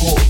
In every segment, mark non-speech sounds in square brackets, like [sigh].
cool.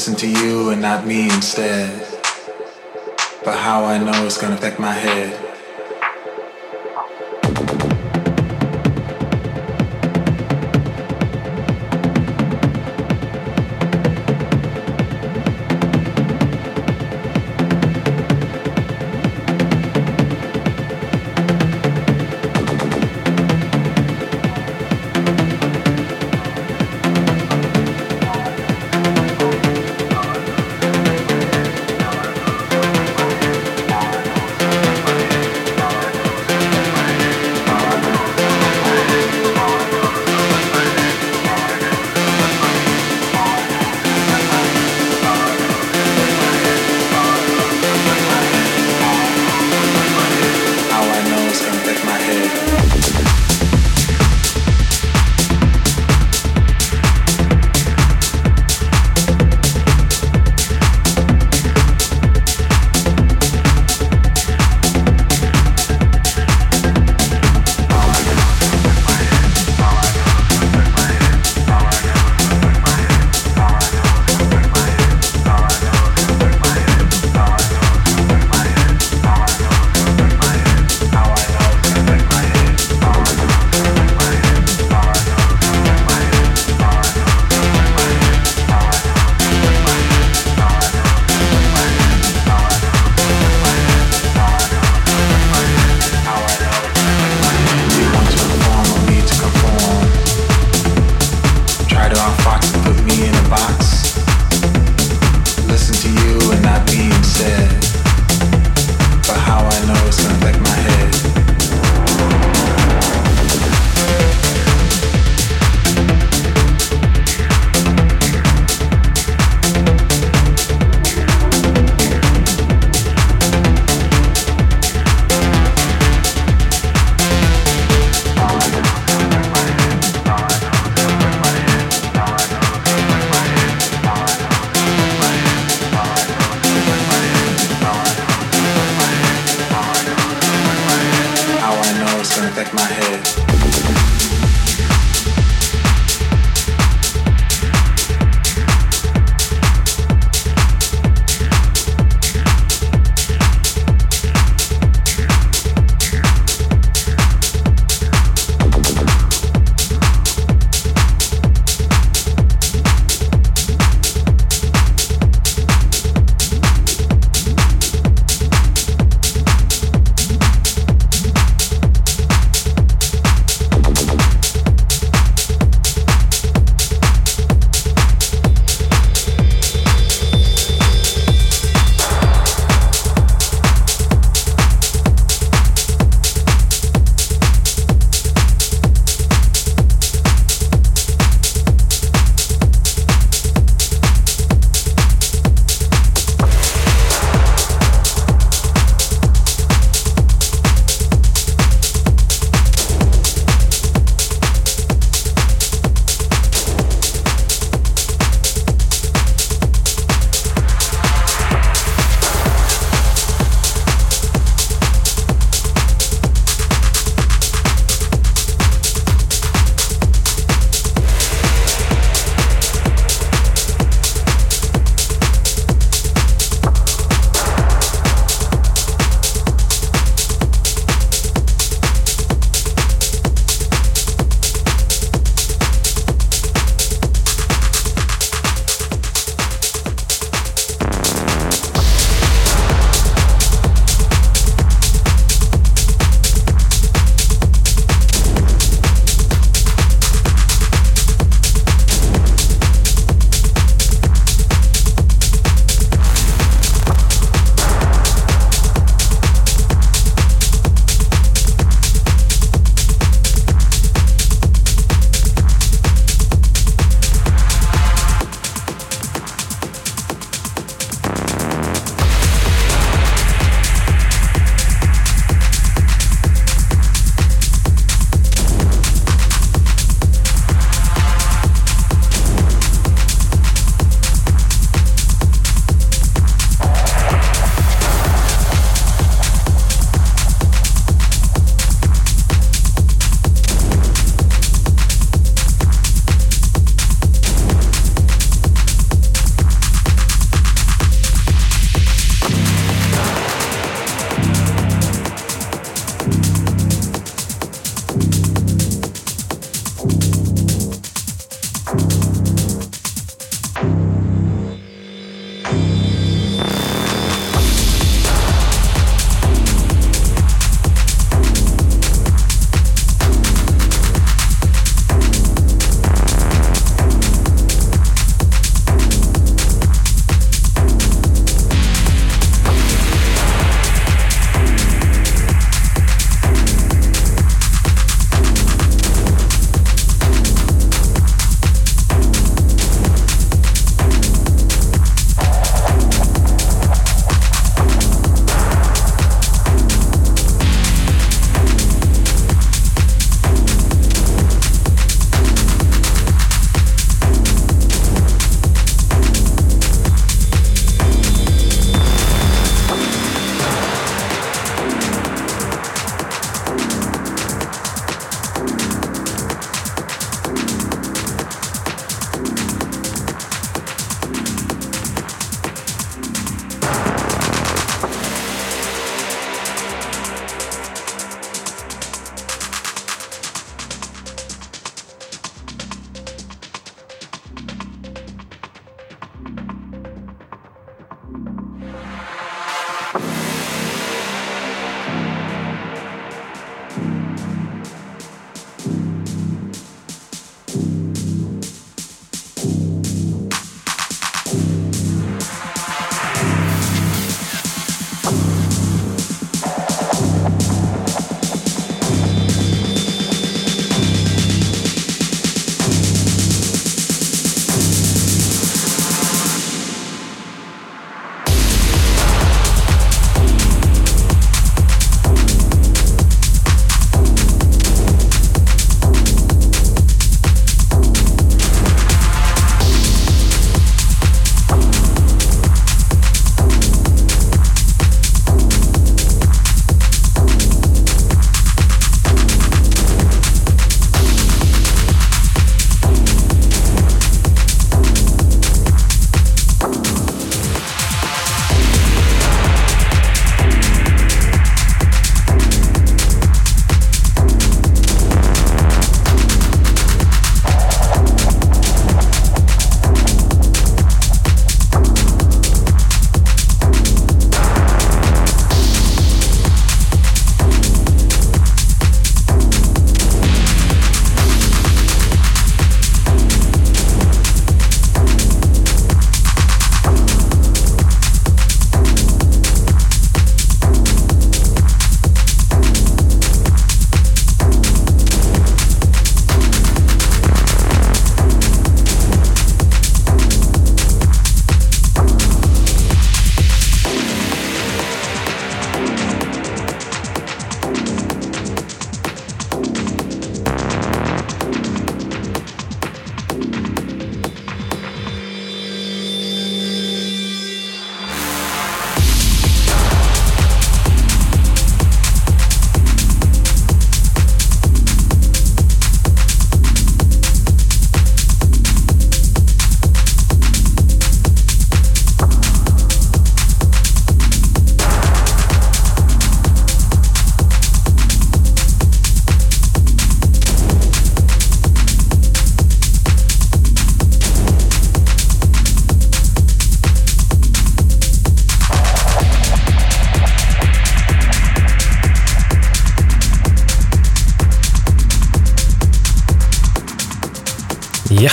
listen to you and not me instead. But how I know it's gonna affect my head.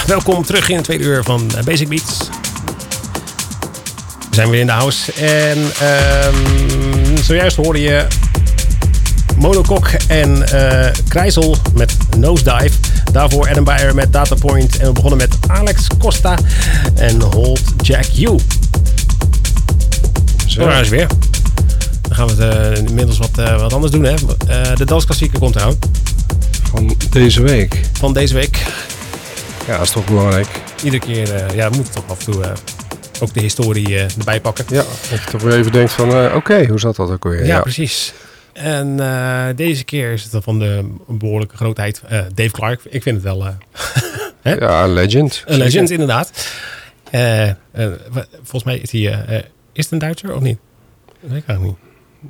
Welkom terug in het tweede uur van eh, Basic Beats. We zijn weer in de house. En um, zojuist hoorde je Monokok en uh, Krijzel met Nosedive. Daarvoor Adam Beyer met Datapoint. En we begonnen met Alex Costa en Hold Jack U. Zo, daar is weer. Dan gaan we het uh, inmiddels wat, uh, wat anders doen. Hè? de dansklassieker komt eraan. Van deze week. Van deze week. Ja, dat is toch belangrijk. Iedere keer, uh, ja, we moeten toch af en toe uh, ook de historie uh, erbij pakken. Ja, dat je toch weer even denkt van, oké, okay, hoe zat dat ook weer? Ja, ja. precies. En deze keer is het van de behoorlijke grootheid Dave Clark. Ik vind het wel... [laughs] ja, een legend. Een legend, inderdaad. volgens mij is hij... is het een Duitser of niet? Dat weet ik eigenlijk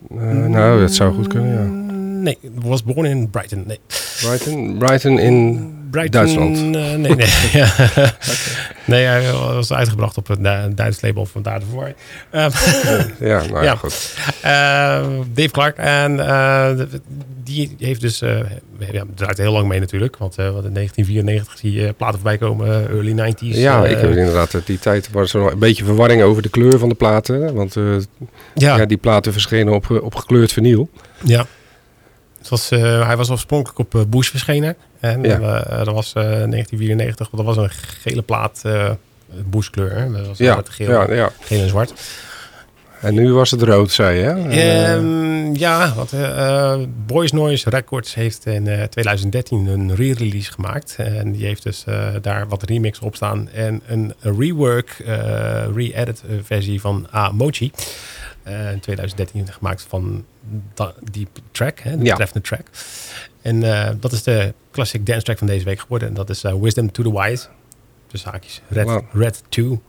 niet. nou, dat zou goed kunnen, ja. Nee, was born in Brighton. Nee. Brighton, Brighton in Brighton, Duitsland? Uh, nee, nee. [laughs] ja. okay. [laughs] Nee, hij was uitgebracht op een Duits label van daarvoor. Ja, nou ja, goed. Uh, Dave Clark. En die heeft dus... ja, draait heel lang mee natuurlijk. Want, want in 1994 zie je platen voorbij komen. early 90s. Ja, ik heb inderdaad die tijd... was er een beetje verwarring over de kleur van de platen. Want ja. ja. die platen verschenen op, op gekleurd vinyl. Ja. Was, uh, hij was oorspronkelijk op uh, Bush verschenen. En ja. uh, dat was 1994, dat was een gele plaat, Bush kleur. Dat was ja. geel, ja, ja. geel en zwart. En nu was het rood, zei je? Um, ja, want Boys Noise Records heeft in 2013 een re-release gemaakt. En die heeft dus daar wat remix op staan. En een rework, re-edit versie van A Mochi. in 2013 gemaakt van die track, hè, de ja. betreffende track. En uh, dat is de classic dance track van deze week geworden. En dat is uh, Wisdom to the Wise. Dus haakjes. Red, wow. Red 2.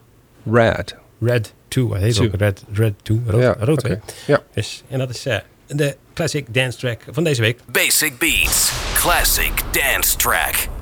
Red. Red 2. Hij heet Two. ook Red, Red 2. Rood, ja, rood okay. ja. Dus, en dat is uh, de classic dance track van deze week. Basic Beats. Classic dance track.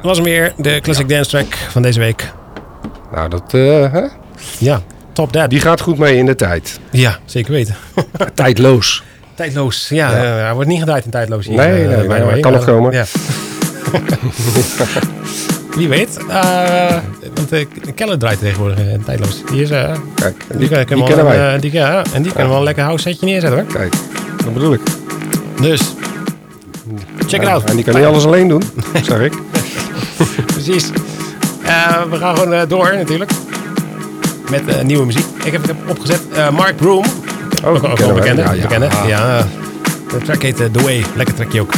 Dat was hem weer, de Classic Dance Track van deze week. Nou, dat... Uh, hè? Ja, top that. Die gaat goed mee in de tijd. Ja, zeker weten. [laughs] Tijdloos. Tijdloos, ja. ja. Uh, hij wordt niet gedraaid in tijdloos hier. Nee, nee, nee, nee kan nog komen. Ja. [laughs] Wie weet. Uh, want uh, Keller draait tegenwoordig uh, tijdloos. Die is... Kijk, die, die, die, kennen wij. die, ja, en die kunnen wel een lekker house setje neerzetten hoor. Kijk, dat bedoel ik. Dus, check it out. En die kan niet alles alleen doen, [laughs] zeg ik. [laughs] Precies. we gaan gewoon door natuurlijk. Met nieuwe muziek. Ik heb, heb opgezet Mark Broom. Oh, ook, ook wel bekende. Ja, ja. bekende. ja. De track heet The Way. Lekker trackje ook.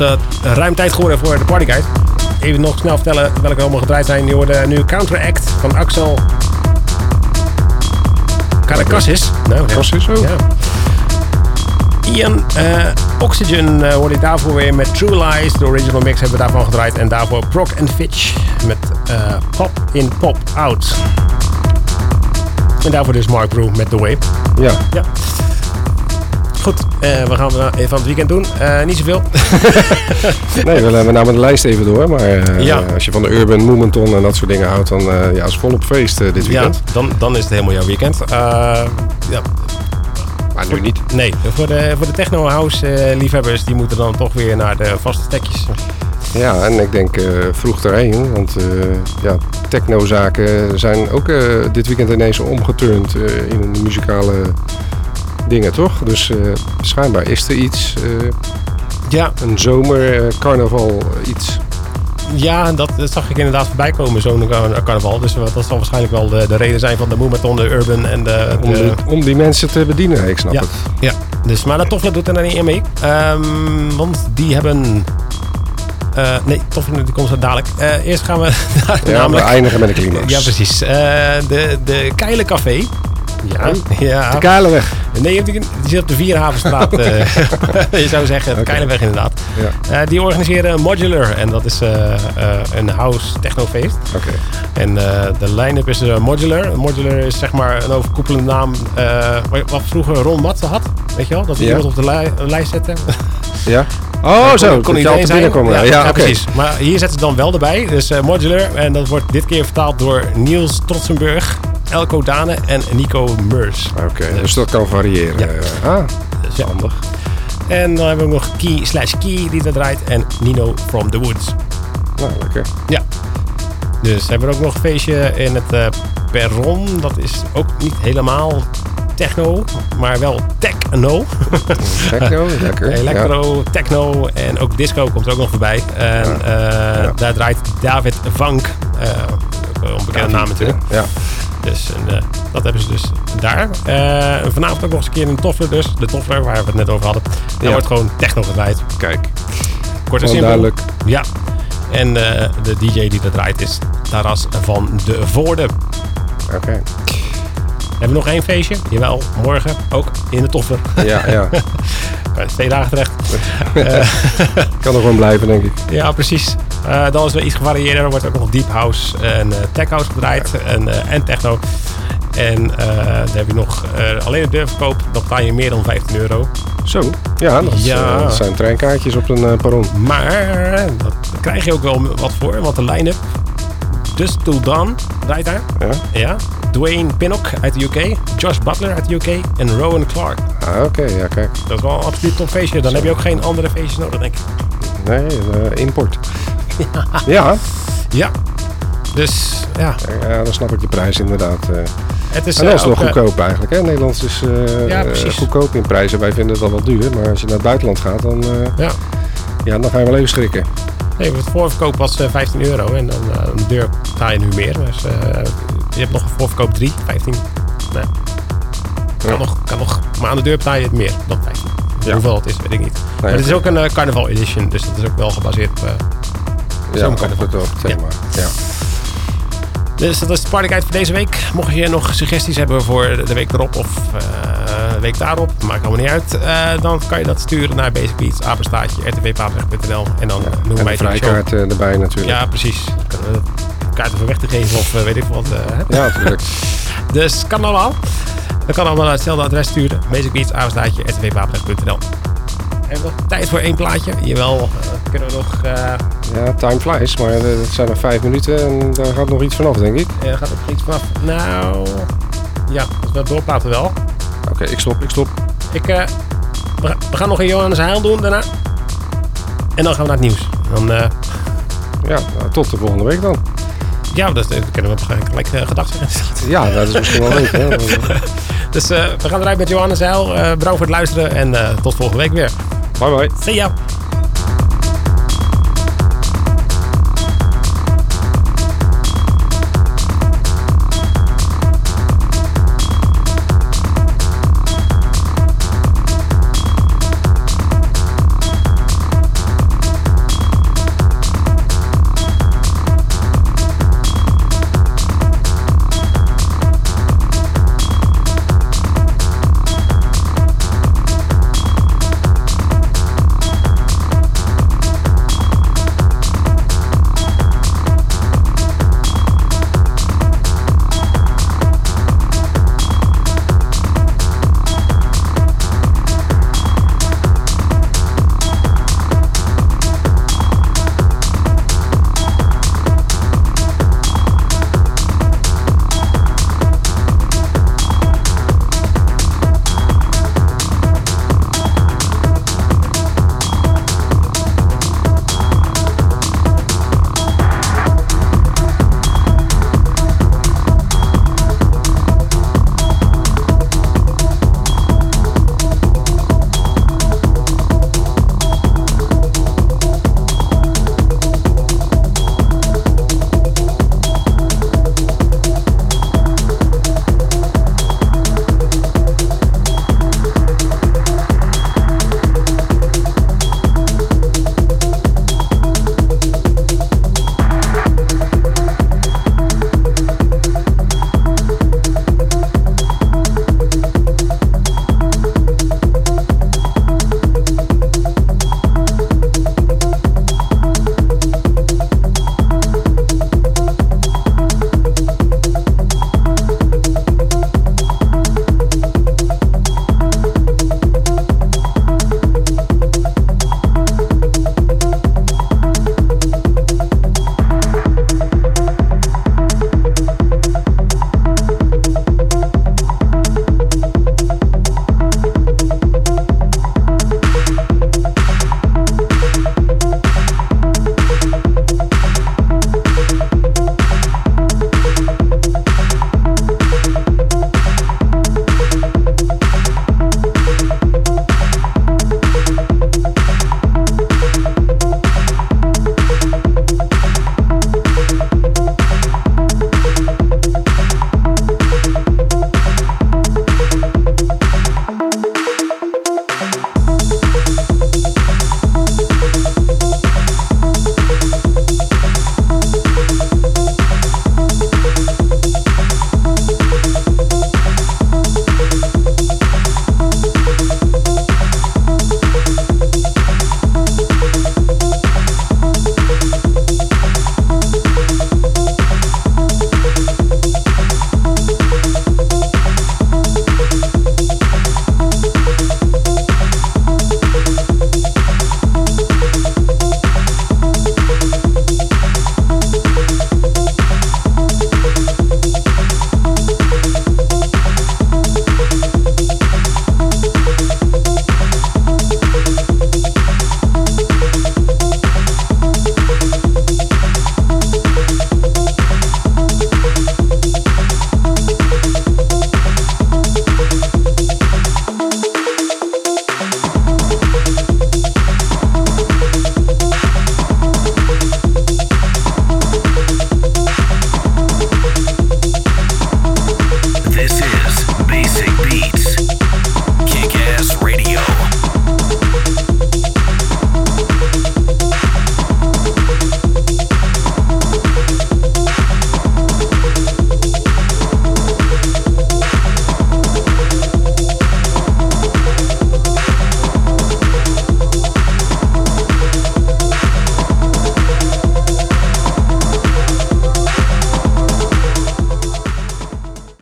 Inmiddels ruim tijd geworden voor de partyguide. Even nog snel vertellen welke allemaal gedraaid zijn. Je hoorde nu Counteract van Axel Caracassis. Nou, Cassis, oh. Ja. Ian uh, Oxygen uh, hoorde ik daarvoor weer met True Lies. De original mix hebben we daarvan gedraaid. En daarvoor Proc and Fitch met uh, Pop in Pop Out. En daarvoor dus Mark Brew met The Wave. Ja. ja. Goed, uh, we gaan even van het weekend doen. Uh, niet zoveel. [laughs] nee, we, we namen de lijst even door. Maar ja. als je van de Urban Momenton en dat soort dingen houdt, dan ja, is volop feest dit weekend. Ja, dan, dan is het helemaal jouw weekend. ja, maar nu niet. Nee, voor de, voor de techno-house-liefhebbers, die moeten dan toch weer naar de vaste stekjes. Ja, en ik denk uh, vroeg erheen, want uh, ja, technozaken zijn ook uh, dit weekend ineens omgeturnd in de muzikale dingen, toch? Dus schijnbaar is er iets. ja. Een zomer, carnaval, iets. Ja, dat, dat, zag ik inderdaad voorbij komen, zo'n carnaval. Dus dat zal waarschijnlijk wel de, de reden zijn van de Moematon, de Urban en de... Om, de, om die mensen te bedienen, ik snap ja, het. Ja, dus, maar dat Toffler doet er niet mee. Um, want die hebben... Uh, nee, Toffler die komt zo dadelijk. Uh, eerst gaan we [laughs] ja, namelijk... we eindigen met de climax. Ja, precies. Uh, de, de Keilencafé ja, ja. De Keilenweg. Nee, die, zit op de Vierhavenstraat. [laughs] uh, [laughs] je zou zeggen, de okay. Keilenweg inderdaad. Ja. Uh, die organiseren Modular. En dat is uh, een house technofeest. Oké. Okay. En de line-up is Modular. Modular is zeg maar een overkoepelende naam. wat vroeger Ron Matze had. Weet je wel? Dat hij ja. iemand op de li lijst zette. [laughs] ja. Oh, zo. Kon, kon iedereen binnenkomen. Ja, ja, ja precies. Maar hier zetten ze dan wel erbij. Dus Modular. En dat wordt dit keer vertaald door Niels Trotsenburg. Elko Dane en Nico Meurs. Oké, dus, dus, dat kan variëren. Ja. Ah, dat is handig. En dan hebben we nog Key slash Key die dat draait en Nino from the Woods. Nou, lekker. Ja. Dus hebben we ook nog een feestje in het uh, Perron. Dat is ook niet helemaal techno, maar wel techno. [laughs] Techno, lekker. [laughs] Electro, techno en ook disco komt er ook nog voorbij. En ja. Uh, daar draait David Vank, uh, ook een bekende naam natuurlijk. Ja. Dus en, uh, dat hebben ze dus daar. Uh, vanavond ook nog eens een keer een Toffler dus. De Toffler waar we het net over hadden. Daar ja. wordt gewoon techno gedraaid. Kijk. Kort en simpel. duidelijk. Ja. En uh, de DJ die dat draait is Taras van de Voorde. Oké. Okay. Hebben we nog één feestje? Jawel, morgen ook in de Toffler. Ja, ja. [laughs] Twee dagen terecht. [laughs] kan er gewoon blijven, denk ik. [laughs] Ja, precies. Uh, dan is er iets gevarieerder. Er wordt ook nog deep house en uh, tech house gedraaid en, uh, en techno. En dan heb je nog alleen de deurverkoop. Dan betaal je meer dan 15 euro. Zo, ja, dat, ja. dat zijn treinkaartjes op een perron. Maar dat, daar krijg je ook wel wat voor. Want de line-up dus Till Dawn draait daar. Ja. ja. Dwayne Pinnock uit de UK. Josh Butler uit de UK. En Rowan Clark. Ah, oké. Okay. Ja, kijk. Dat is wel een absoluut top feestje. Dan Zo. heb je ook geen andere feestjes nodig, denk ik. Nee, uh, import. [laughs] ja. Ja. Dus, ja. Ja, dan snap ik de prijs inderdaad. Uh. Het is, en dat is uh, nog goedkoop eigenlijk. Hè? Nederlands is uh, ja, goedkoop in prijzen. Wij vinden het al wat duur. Maar als je naar het buitenland gaat, dan, ja. Ja, dan ga je wel even schrikken. Nee, het voorverkoop was 15 euro. En dan de deur ga je nu meer. Dus je hebt nog een voorverkoop 3, 15. Nee. Kan, ja. nog, kan nog. Maar aan de deur betaal je het meer dan 15. Ja. Hoeveel het is, weet ik niet. Nee, maar het is ook een carnaval edition. Dus dat is ook wel gebaseerd op... Uh, ja, op het thema. Ja. ja. Dus dat is de partyguide voor deze week. Mocht je nog suggesties hebben voor de week erop of uh, de week daarop, maakt allemaal niet uit. Uh, dan kan je dat sturen naar Basic Beats, apenstaatje, en dan uh, noemen wij het vrijkaart erbij natuurlijk. Ja, precies. Dan kunnen we kaarten voor weg te geven of weet ik wat. ja, natuurlijk. [laughs] dus kan allemaal. Dan kan allemaal naar hetzelfde adres sturen. Basic Beats, apenstaatje, rtvpapenrecht.nl hebben we nog tijd voor één plaatje? Jawel, uh, kunnen we nog... Uh... Ja, time flies, maar het zijn nog vijf minuten en daar gaat nog iets vanaf, denk ik. Ja, gaat ook iets vanaf. Nou, ja, als we doorpraten wel. Oké, okay, ik stop, ik stop. Ik, uh, we, we, gaan nog een Johannes Heil doen daarna. En dan gaan we naar het nieuws. Dan, ja, nou, tot de volgende week dan. Ja, dat, dat kunnen we gelijk uh, gedacht zeggen. [laughs] Ja, dat is misschien wel leuk. Hè? [laughs] dus we gaan eruit met Johannes Heil. Bedankt voor het luisteren en tot volgende week weer. Bye bye. See ya.